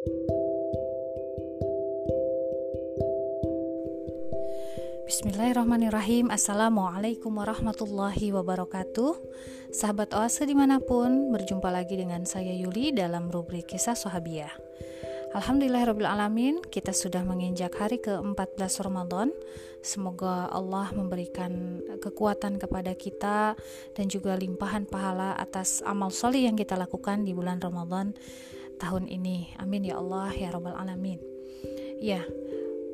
Bismillahirrahmanirrahim. Assalamualaikum warahmatullahi wabarakatuh. Sahabat oase di mana pun Berjumpa lagi dengan saya Yuli Dalam rubrik kisah sahabiah Alhamdulillahirrahmanirrahim Kita sudah menginjak hari ke-14 Ramadan. Semoga Allah memberikan kekuatan kepada kita Dan juga limpahan pahala atas amal soleh yang kita lakukan di bulan Ramadan tahun ini Amin ya Allah ya Rabbal Alamin Ya,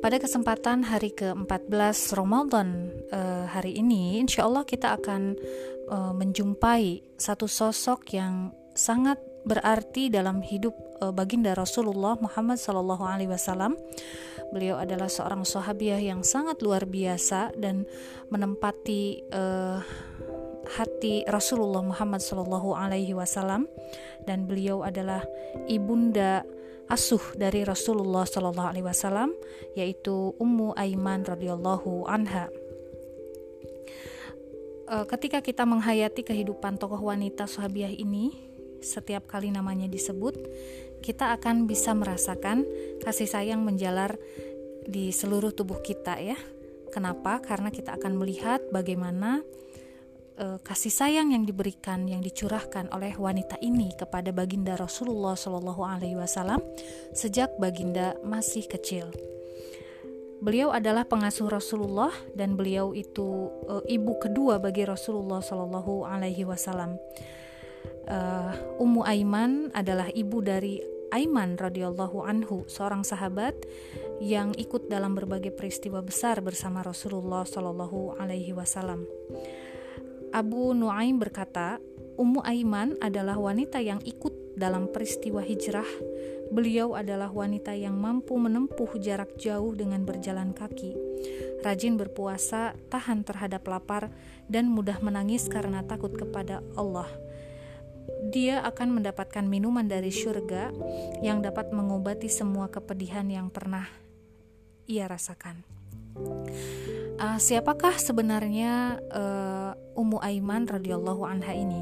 pada kesempatan hari ke-14 Ramadan uh, hari ini, insya Allah kita akan uh, menjumpai satu sosok yang sangat berarti dalam hidup uh, baginda Rasulullah Muhammad Wasallam. Beliau adalah seorang sahabiah yang sangat luar biasa dan menempati uh, hati Rasulullah Muhammad Sallallahu Alaihi Wasallam dan beliau adalah ibunda asuh dari Rasulullah Shallallahu Alaihi Wasallam yaitu Ummu Aiman radhiyallahu anha. E, ketika kita menghayati kehidupan tokoh wanita sahabiah ini, setiap kali namanya disebut, kita akan bisa merasakan kasih sayang menjalar di seluruh tubuh kita ya. Kenapa? Karena kita akan melihat bagaimana uh, kasih sayang yang diberikan yang dicurahkan oleh wanita ini kepada baginda Rasulullah Shallallahu Alaihi Wasallam sejak baginda masih kecil. Beliau adalah pengasuh Rasulullah dan beliau itu uh, ibu kedua bagi Rasulullah Shallallahu Alaihi Wasallam. Uh, Ummu Aiman adalah ibu dari Aiman radhiyallahu anhu, seorang sahabat yang ikut dalam berbagai peristiwa besar bersama Rasulullah Shallallahu alaihi wasallam. Abu Nuaim berkata, Ummu Aiman adalah wanita yang ikut dalam peristiwa hijrah. Beliau adalah wanita yang mampu menempuh jarak jauh dengan berjalan kaki, rajin berpuasa, tahan terhadap lapar, dan mudah menangis karena takut kepada Allah. Dia akan mendapatkan minuman dari surga yang dapat mengobati semua kepedihan yang pernah ia rasakan. Uh, siapakah sebenarnya uh, Ummu Aiman radhiyallahu anha ini?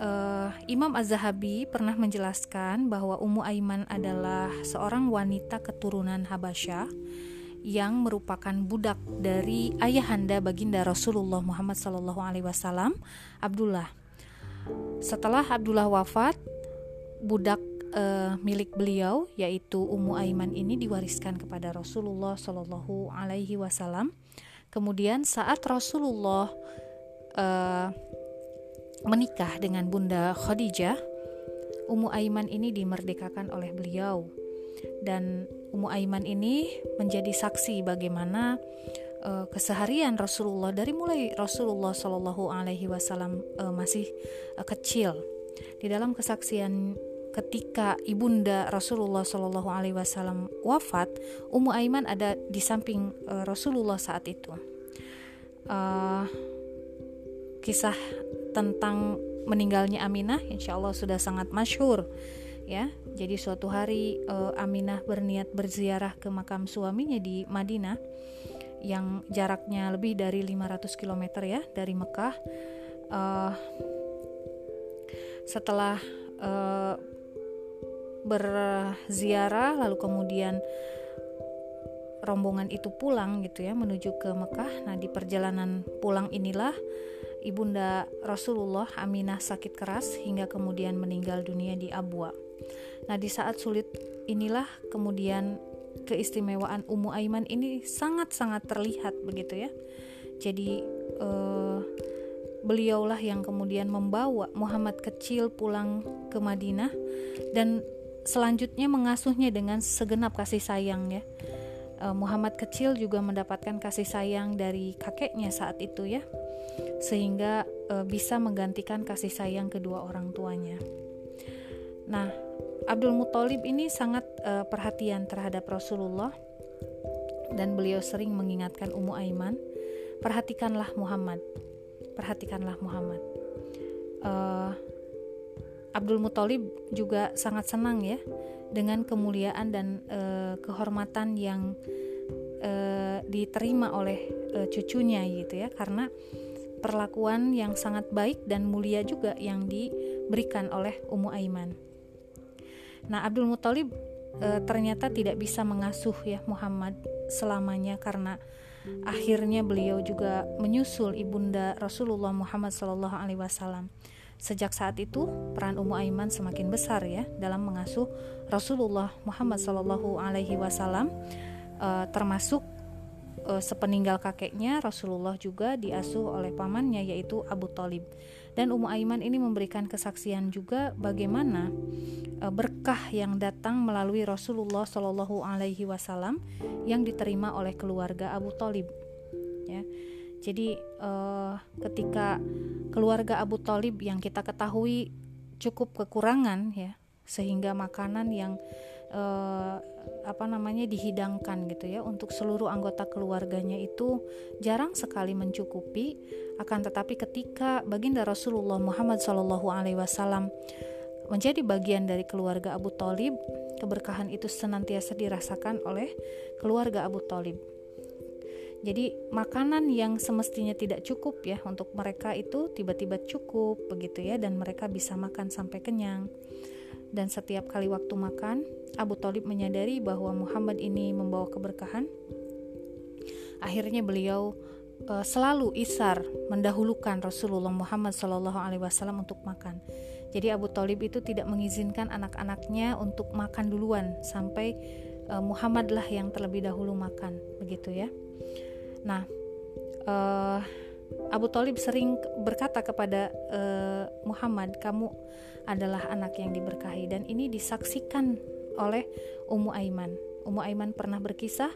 Uh, Imam Az-Zahabi pernah menjelaskan bahwa Ummu Aiman adalah seorang wanita keturunan Habasyah yang merupakan budak dari ayahanda baginda Rasulullah Muhammad SAW, Abdullah. Setelah Abdullah wafat, budak uh, milik beliau yaitu Ummu Aiman ini diwariskan kepada Rasulullah Shallallahu Alaihi Wasallam. Kemudian saat Rasulullah uh, menikah dengan Bunda Khadijah, Ummu Aiman ini dimerdekakan oleh beliau dan Ummu Aiman ini menjadi saksi bagaimana uh, keseharian Rasulullah dari mulai Rasulullah Shallallahu Alaihi Wasallam uh, masih uh, kecil. Di dalam kesaksian ketika ibunda Rasulullah Shallallahu Alaihi Wasallam wafat, Ummu Aiman ada di samping uh, Rasulullah saat itu. Uh, kisah tentang meninggalnya Aminah, insya Allah sudah sangat masyhur, ya. Jadi suatu hari uh, Aminah berniat berziarah ke makam suaminya di Madinah, yang jaraknya lebih dari 500 km ya dari Mekah. Uh, setelah uh, berziarah lalu kemudian rombongan itu pulang gitu ya menuju ke Mekah. Nah, di perjalanan pulang inilah ibunda Rasulullah Aminah sakit keras hingga kemudian meninggal dunia di Abwa. Nah, di saat sulit inilah kemudian keistimewaan Ummu Aiman ini sangat-sangat terlihat begitu ya. Jadi eh, beliaulah yang kemudian membawa Muhammad kecil pulang ke Madinah dan selanjutnya mengasuhnya dengan segenap kasih sayang ya. E, Muhammad kecil juga mendapatkan kasih sayang dari kakeknya saat itu ya. Sehingga e, bisa menggantikan kasih sayang kedua orang tuanya. Nah, Abdul Muthalib ini sangat e, perhatian terhadap Rasulullah dan beliau sering mengingatkan Ummu Aiman, perhatikanlah Muhammad. Perhatikanlah Muhammad. Uh, Abdul Muthalib juga sangat senang ya dengan kemuliaan dan e, kehormatan yang e, diterima oleh e, cucunya gitu ya karena perlakuan yang sangat baik dan mulia juga yang diberikan oleh Ummu Aiman. Nah, Abdul Muthalib e, ternyata tidak bisa mengasuh ya Muhammad selamanya karena akhirnya beliau juga menyusul ibunda Rasulullah Muhammad Shallallahu Alaihi Wasallam. Sejak saat itu peran Ummu Aiman semakin besar ya dalam mengasuh Rasulullah Muhammad Shallallahu Alaihi Wasallam, e, termasuk e, sepeninggal kakeknya Rasulullah juga diasuh oleh pamannya yaitu Abu Talib. Dan Ummu Aiman ini memberikan kesaksian juga bagaimana e, berkah yang datang melalui Rasulullah Shallallahu Alaihi Wasallam yang diterima oleh keluarga Abu Talib. Ya, jadi e, ketika keluarga Abu Talib yang kita ketahui cukup kekurangan ya, sehingga makanan yang uh, apa namanya dihidangkan gitu ya untuk seluruh anggota keluarganya itu jarang sekali mencukupi akan tetapi ketika baginda Rasulullah Muhammad Wasallam menjadi bagian dari keluarga Abu Talib keberkahan itu senantiasa dirasakan oleh keluarga Abu Talib jadi makanan yang semestinya tidak cukup ya untuk mereka itu tiba-tiba cukup begitu ya dan mereka bisa makan sampai kenyang dan setiap kali waktu makan, Abu Talib menyadari bahwa Muhammad ini membawa keberkahan. Akhirnya beliau uh, selalu isar mendahulukan Rasulullah Muhammad SAW untuk makan. Jadi Abu Talib itu tidak mengizinkan anak-anaknya untuk makan duluan sampai uh, Muhammad lah yang terlebih dahulu makan, begitu ya. Nah, uh, Abu Talib sering berkata kepada uh, Muhammad, "Kamu adalah anak yang diberkahi." Dan ini disaksikan oleh Ummu Aiman. Ummu Aiman pernah berkisah,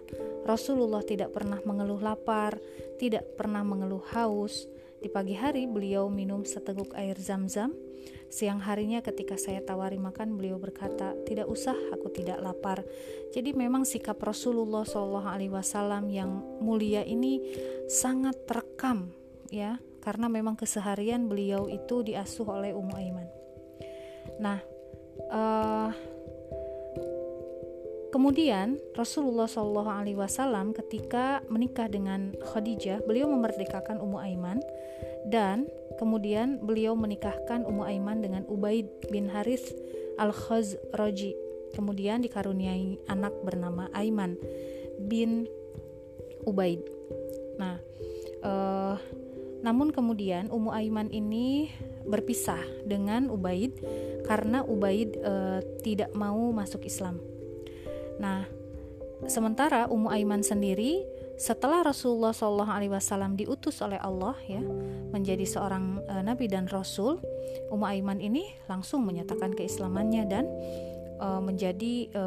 Rasulullah tidak pernah mengeluh lapar, tidak pernah mengeluh haus. Di pagi hari beliau minum seteguk air zam-zam. Siang harinya ketika saya tawari makan, beliau berkata, "Tidak usah, aku tidak lapar." Jadi memang sikap Rasulullah SAW yang mulia ini sangat terekam ya karena memang keseharian beliau itu diasuh oleh Ummu Aiman. Nah, uh, kemudian Rasulullah Wasallam ketika menikah dengan Khadijah, beliau memerdekakan Ummu Aiman dan kemudian beliau menikahkan Ummu Aiman dengan Ubaid bin Harith al Khazraji. Kemudian dikaruniai anak bernama Aiman bin Ubaid. Nah, uh, namun kemudian Ummu Aiman ini berpisah dengan Ubaid karena Ubaid e, tidak mau masuk Islam. Nah, sementara Ummu Aiman sendiri setelah Rasulullah SAW diutus oleh Allah ya menjadi seorang e, nabi dan rasul, Ummu Aiman ini langsung menyatakan keislamannya dan e, menjadi e,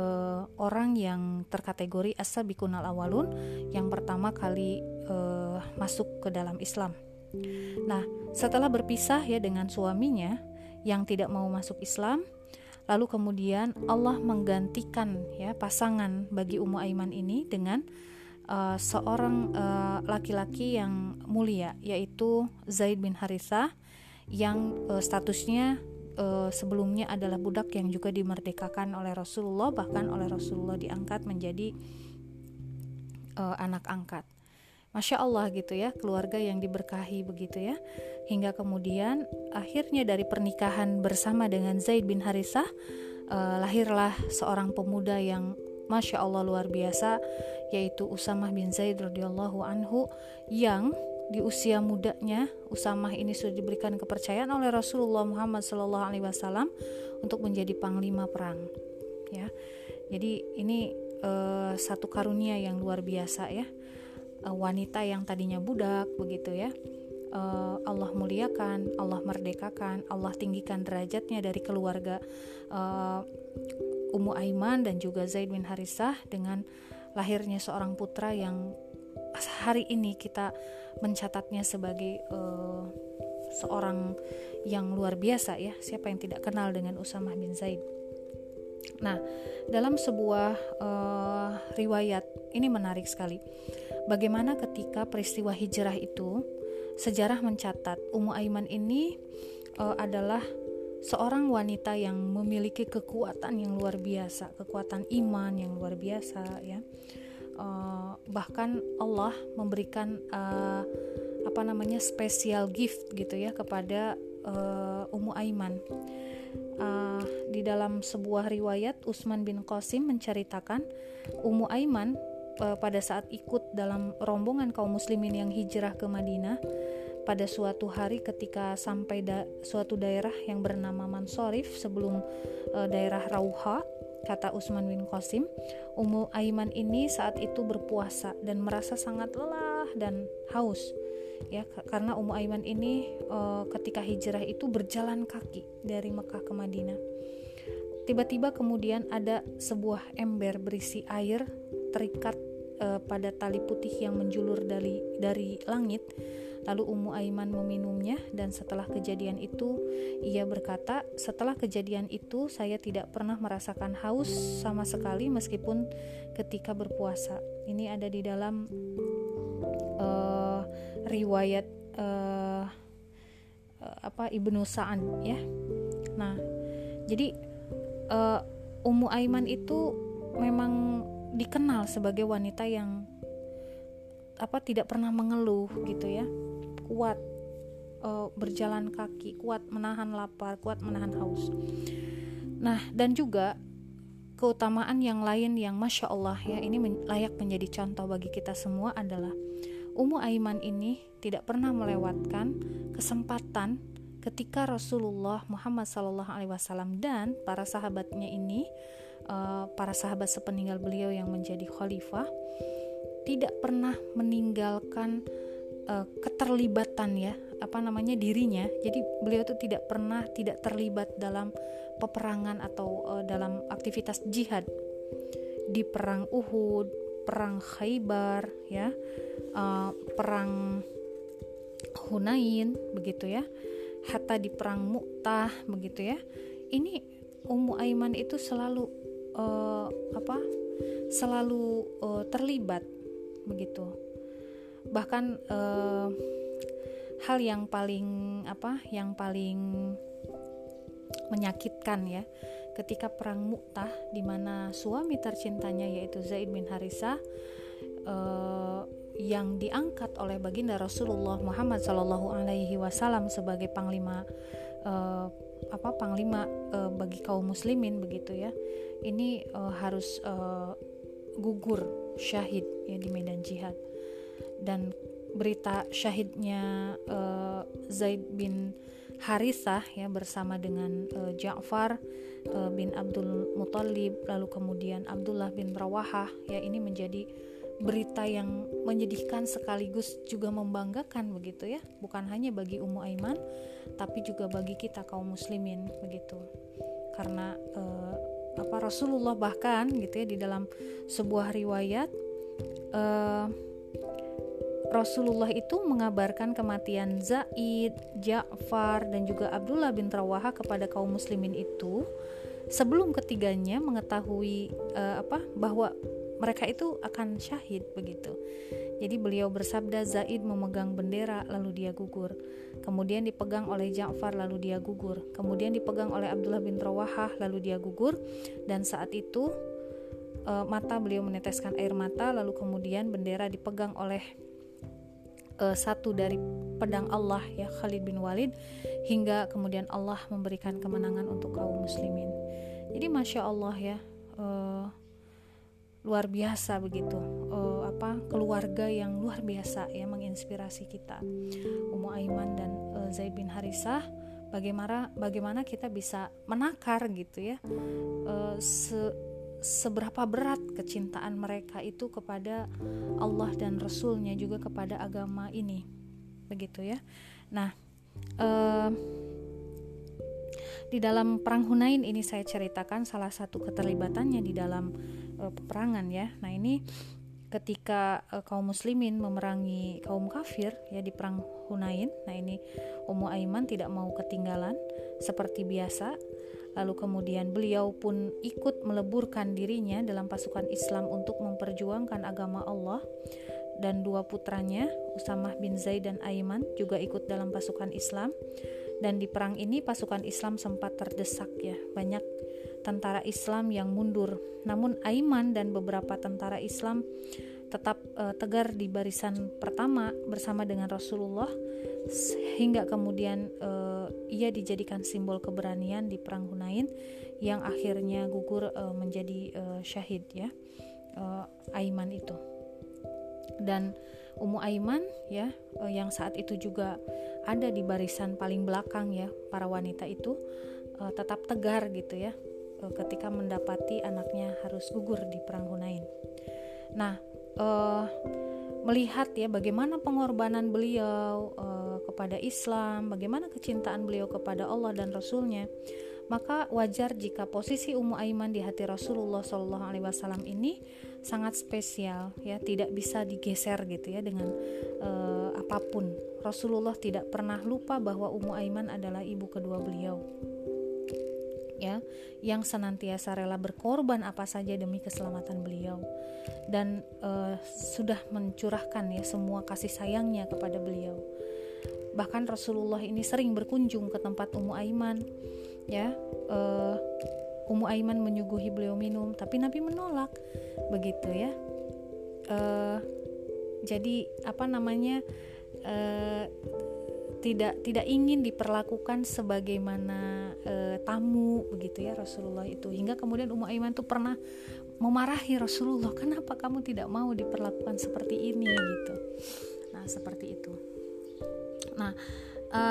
orang yang terkategori as-sabiqunal awalun yang pertama kali e, masuk ke dalam Islam. Nah, setelah berpisah ya dengan suaminya yang tidak mau masuk Islam, lalu kemudian Allah menggantikan ya pasangan bagi Ummu Aiman ini dengan uh, seorang uh, laki-laki yang mulia yaitu Zaid bin Harithah yang uh, statusnya uh, sebelumnya adalah budak yang juga dimerdekakan oleh Rasulullah bahkan oleh Rasulullah diangkat menjadi uh, anak angkat. Masya Allah gitu ya, keluarga yang diberkahi begitu ya. Hingga kemudian akhirnya dari pernikahan bersama dengan Zaid bin Harisah, uh, lahirlah seorang pemuda yang Masya Allah luar biasa, yaitu Usamah bin Zaid radhiyallahu anhu yang di usia mudanya Usamah ini sudah diberikan kepercayaan oleh Rasulullah Muhammad Wasallam untuk menjadi panglima perang. Ya, jadi ini uh, satu karunia yang luar biasa ya uh, wanita yang tadinya budak begitu ya uh, Allah muliakan, Allah merdekakan, Allah tinggikan derajatnya dari keluarga uh, Ummu Aiman dan juga Zaid bin Harisah dengan lahirnya seorang putra yang hari ini kita mencatatnya sebagai uh, seorang yang luar biasa ya. Siapa yang tidak kenal dengan Usamah bin Zaid? Nah, dalam sebuah uh, riwayat ini menarik sekali. Bagaimana ketika peristiwa hijrah itu sejarah mencatat Ummu Aiman ini uh, adalah seorang wanita yang memiliki kekuatan yang luar biasa, kekuatan iman yang luar biasa ya. Uh, bahkan Allah memberikan uh, apa namanya special gift gitu ya kepada uh, Ummu Aiman. uh, di dalam sebuah riwayat Utsman bin Qasim menceritakan Ummu Aiman uh, pada saat ikut dalam rombongan kaum muslimin yang hijrah ke Madinah pada suatu hari ketika sampai da suatu daerah yang bernama Mansorif sebelum uh, daerah Rauha kata Utsman bin Qasim Ummu Aiman ini saat itu berpuasa dan merasa sangat lelah dan haus ya karena Ummu Aiman ini uh, ketika hijrah itu berjalan kaki dari Mekah ke Madinah. Tiba-tiba kemudian ada sebuah ember berisi air terikat uh, pada tali putih yang menjulur dari dari langit. Lalu Ummu Aiman meminumnya dan setelah kejadian itu ia berkata, "Setelah kejadian itu saya tidak pernah merasakan haus sama sekali meskipun ketika berpuasa." Ini ada di dalam uh, riwayat uh, apa Ibnu Sa'an ya. Nah, jadi uh, Ummu Aiman itu memang dikenal sebagai wanita yang apa tidak pernah mengeluh gitu ya. Kuat uh, berjalan kaki, kuat menahan lapar, kuat menahan haus. Nah, dan juga keutamaan yang lain yang masya Allah ya ini men layak menjadi contoh bagi kita semua adalah Ummu Aiman ini tidak pernah melewatkan kesempatan ketika Rasulullah Muhammad SAW dan para sahabatnya ini, uh, para sahabat sepeninggal beliau yang menjadi khalifah, tidak pernah meninggalkan uh, keterlibatan ya, apa namanya dirinya. Jadi beliau itu tidak pernah tidak terlibat dalam peperangan atau uh, dalam aktivitas jihad. Di perang Uhud, perang Khaybar, ya uh, perang Hunain begitu ya hatta di perang Mu'tah begitu ya. Ini Ummu Aiman itu selalu uh, apa selalu uh, terlibat begitu bahkan uh, hal yang paling apa yang paling menyakitkan ya ketika perang Mu'tah di mana suami tercintanya yaitu Zaid bin Harisah uh, yang diangkat oleh baginda Rasulullah Muhammad Shallallahu Alaihi Wasallam sebagai panglima uh, apa panglima uh, bagi kaum muslimin begitu ya ini uh, harus uh, gugur syahid ya di medan jihad dan berita syahidnya uh, Zaid bin Harithah ya bersama dengan uh, Ja'far uh, bin Abdul Muthalib lalu kemudian Abdullah bin Rawahah ya ini menjadi berita yang menyedihkan sekaligus juga membanggakan begitu ya. Bukan hanya bagi Ummu Aiman tapi juga bagi kita kaum muslimin begitu. Karena uh, apa Rasulullah bahkan gitu ya di dalam sebuah riwayat uh, Rasulullah itu mengabarkan kematian Zaid, Ja'far dan juga Abdullah bin Rawaha kepada kaum muslimin itu sebelum ketiganya mengetahui uh, apa bahwa mereka itu akan syahid begitu. Jadi beliau bersabda Zaid memegang bendera lalu dia gugur. Kemudian dipegang oleh Ja'far lalu dia gugur. Kemudian dipegang oleh Abdullah bin Rawahah lalu dia gugur dan saat itu e, mata beliau meneteskan air mata lalu kemudian bendera dipegang oleh e, satu dari pedang Allah ya Khalid bin Walid hingga kemudian Allah memberikan kemenangan untuk kaum muslimin. Jadi masya Allah ya. E, luar biasa begitu uh, apa keluarga yang luar biasa ya menginspirasi kita Ummu Aiman dan uh, Zaid bin Harisah bagaimana bagaimana kita bisa menakar gitu ya uh, se seberapa berat kecintaan mereka itu kepada Allah dan Rasulnya juga kepada agama ini begitu ya nah uh, di dalam perang Hunain ini saya ceritakan salah satu keterlibatannya di dalam uh, peperangan ya. Nah, ini ketika uh, kaum muslimin memerangi kaum kafir ya di perang Hunain. Nah, ini Ummu Aiman tidak mau ketinggalan seperti biasa. Lalu kemudian beliau pun ikut meleburkan dirinya dalam pasukan Islam untuk memperjuangkan agama Allah. Dan dua putranya Usamah bin Zaid dan Aiman juga ikut dalam pasukan Islam. Dan di perang ini pasukan Islam sempat terdesak ya banyak tentara Islam yang mundur. Namun Aiman dan beberapa tentara Islam tetap uh, tegar di barisan pertama bersama dengan Rasulullah hingga kemudian ia dijadikan simbol keberanian di perang Hunain yang akhirnya gugur uh, menjadi uh, syahid ya uh, Aiman itu dan Ummu Aiman ya uh, yang saat itu juga ada di barisan paling belakang ya para wanita itu uh, tetap tegar gitu ya uh, ketika mendapati anaknya harus gugur di perang Hunain. Nah, uh, melihat ya bagaimana pengorbanan beliau uh, kepada Islam, bagaimana kecintaan beliau kepada Allah dan Rasulnya, maka wajar jika posisi Ummu Aiman di hati Rasulullah Shallallahu Alaihi Wasallam ini sangat spesial, ya tidak bisa digeser gitu ya dengan uh, apa pun. Rasulullah tidak pernah lupa bahwa Ummu Aiman adalah ibu kedua beliau ya yang senantiasa rela berkorban apa saja demi keselamatan beliau dan uh, sudah mencurahkan ya semua kasih sayangnya kepada beliau bahkan Rasulullah ini sering berkunjung ke tempat Ummu Aiman ya. Uh, Ummu Aiman menyuguhi beliau minum tapi Nabi menolak begitu ya. Uh, jadi apa namanya uh, tidak tidak ingin diperlakukan sebagaimana e, tamu begitu ya Rasulullah itu. Hingga kemudian Ummu Aiman tuh pernah memarahi Rasulullah kenapa kamu tidak mau diperlakukan seperti ini? Gitu. Nah seperti itu nah e,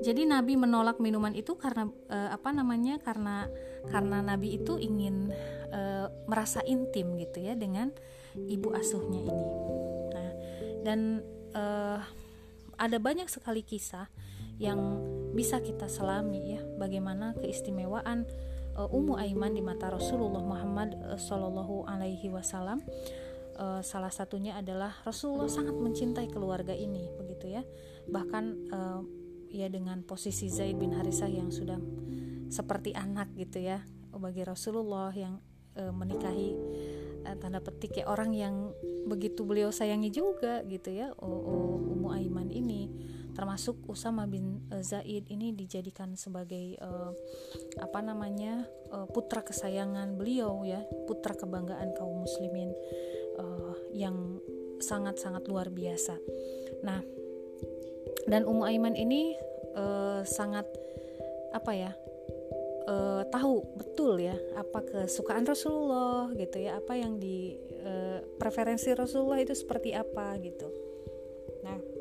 jadi Nabi menolak minuman itu karena e, apa namanya karena karena Nabi itu ingin e, merasa intim gitu ya dengan ibu asuhnya ini. Nah dan ada banyak sekali kisah yang bisa kita selami ya bagaimana keistimewaan uh, Ummu Aiman di mata Rasulullah Muhammad uh, Shallallahu Alaihi Wasallam uh, salah satunya adalah Rasulullah sangat mencintai keluarga ini begitu ya. Bahkan uh, ya dengan posisi Zaid bin Harisah yang sudah seperti anak gitu ya bagi Rasulullah yang uh, menikahi tanda petik ya orang yang begitu beliau sayangi juga gitu ya Ummu Aiman ini. Termasuk Usama bin Zaid ini dijadikan sebagai uh, apa namanya uh, putra kesayangan beliau ya putra kebanggaan kaum muslimin uh, yang sangat-sangat luar biasa. Nah, dan Ummu Aiman ini uh, sangat apa ya uh, tahu betul ya apa kesukaan Rasulullah gitu ya apa yang di uh, preferensi Rasulullah itu seperti apa gitu. Nah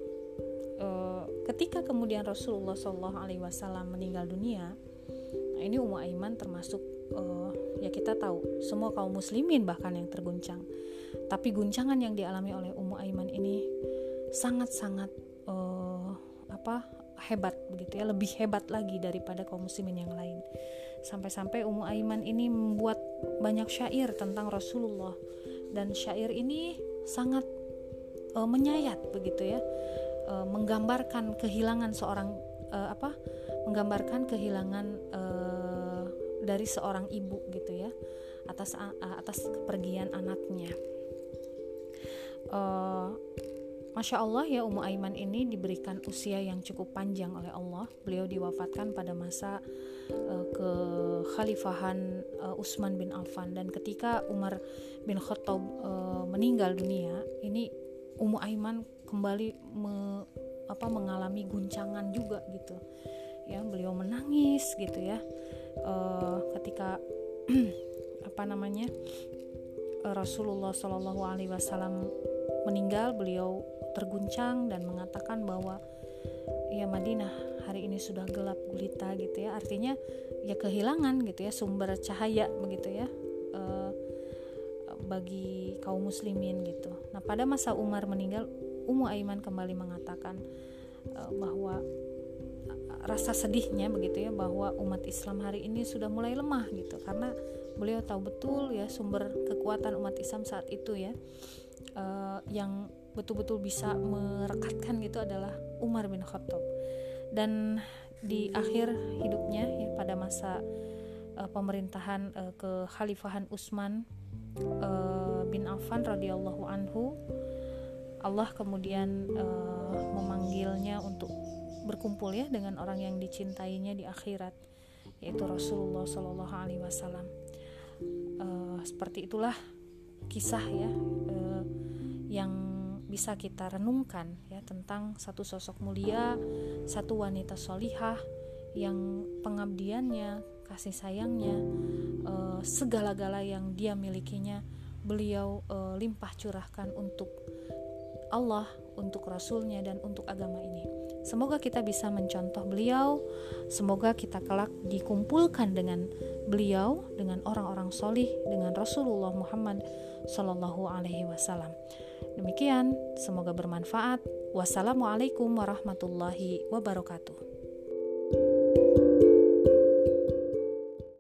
ketika kemudian Rasulullah Shallallahu Alaihi Wasallam meninggal dunia nah ini Ummu Aiman termasuk uh, ya kita tahu semua kaum muslimin bahkan yang terguncang tapi guncangan yang dialami oleh Ummu Aiman ini sangat-sangat uh, apa hebat begitu ya. Lebih hebat lagi daripada kaum muslimin yang lain. Sampai-sampai Ummu Aiman ini membuat banyak syair tentang Rasulullah. Dan syair ini sangat uh, menyayat begitu ya. Uh, menggambarkan kehilangan seorang uh, apa menggambarkan kehilangan uh, dari seorang ibu gitu ya. Atas atas kepergian anaknya uh, Masya Allah ya Ummu Aiman ini diberikan usia yang cukup panjang oleh Allah. Beliau diwafatkan pada masa uh, kekhalifahan uh, Utsman bin Affan. Dan ketika Umar bin Khattab uh, meninggal dunia, ini Ummu Aiman kembali me, apa mengalami guncangan juga gitu. Ya beliau menangis gitu ya. Uh, ketika apa namanya Rasulullah Shallallahu Alaihi Wasallam meninggal beliau terguncang dan mengatakan bahwa ya Madinah hari ini sudah gelap gulita gitu ya. Artinya ya kehilangan gitu ya sumber cahaya begitu ya uh, bagi kaum muslimin gitu. Nah pada masa Umar meninggal Ummu Aiman kembali mengatakan uh, bahwa uh, rasa sedihnya begitu ya bahwa umat Islam hari ini sudah mulai lemah gitu. Karena beliau tahu betul ya sumber kekuatan umat Islam saat itu ya uh, yang betul-betul bisa merekatkan gitu adalah Umar bin Khattab dan di akhir hidupnya ya pada masa uh, pemerintahan uh, kekhalifahan Utsman uh, bin Affan radhiyallahu anhu Allah kemudian uh, memanggilnya untuk berkumpul ya dengan orang yang dicintainya di akhirat yaitu Rasulullah Shallallahu Alaihi Wasallam. Uh, seperti itulah kisah ya uh, yang bisa kita renungkan ya tentang satu sosok mulia, satu wanita solihah yang pengabdiannya, kasih sayangnya, uh, segala-gala yang dia milikinya beliau uh, limpah curahkan untuk Allah, untuk Rasulnya dan untuk agama ini. Semoga kita bisa mencontoh beliau, semoga kita kelak dikumpulkan dengan beliau, dengan orang-orang solih, dengan Rasulullah Muhammad Sallallahu Alaihi Wasallam. Demikian, semoga bermanfaat. Wassalamualaikum warahmatullahi wabarakatuh.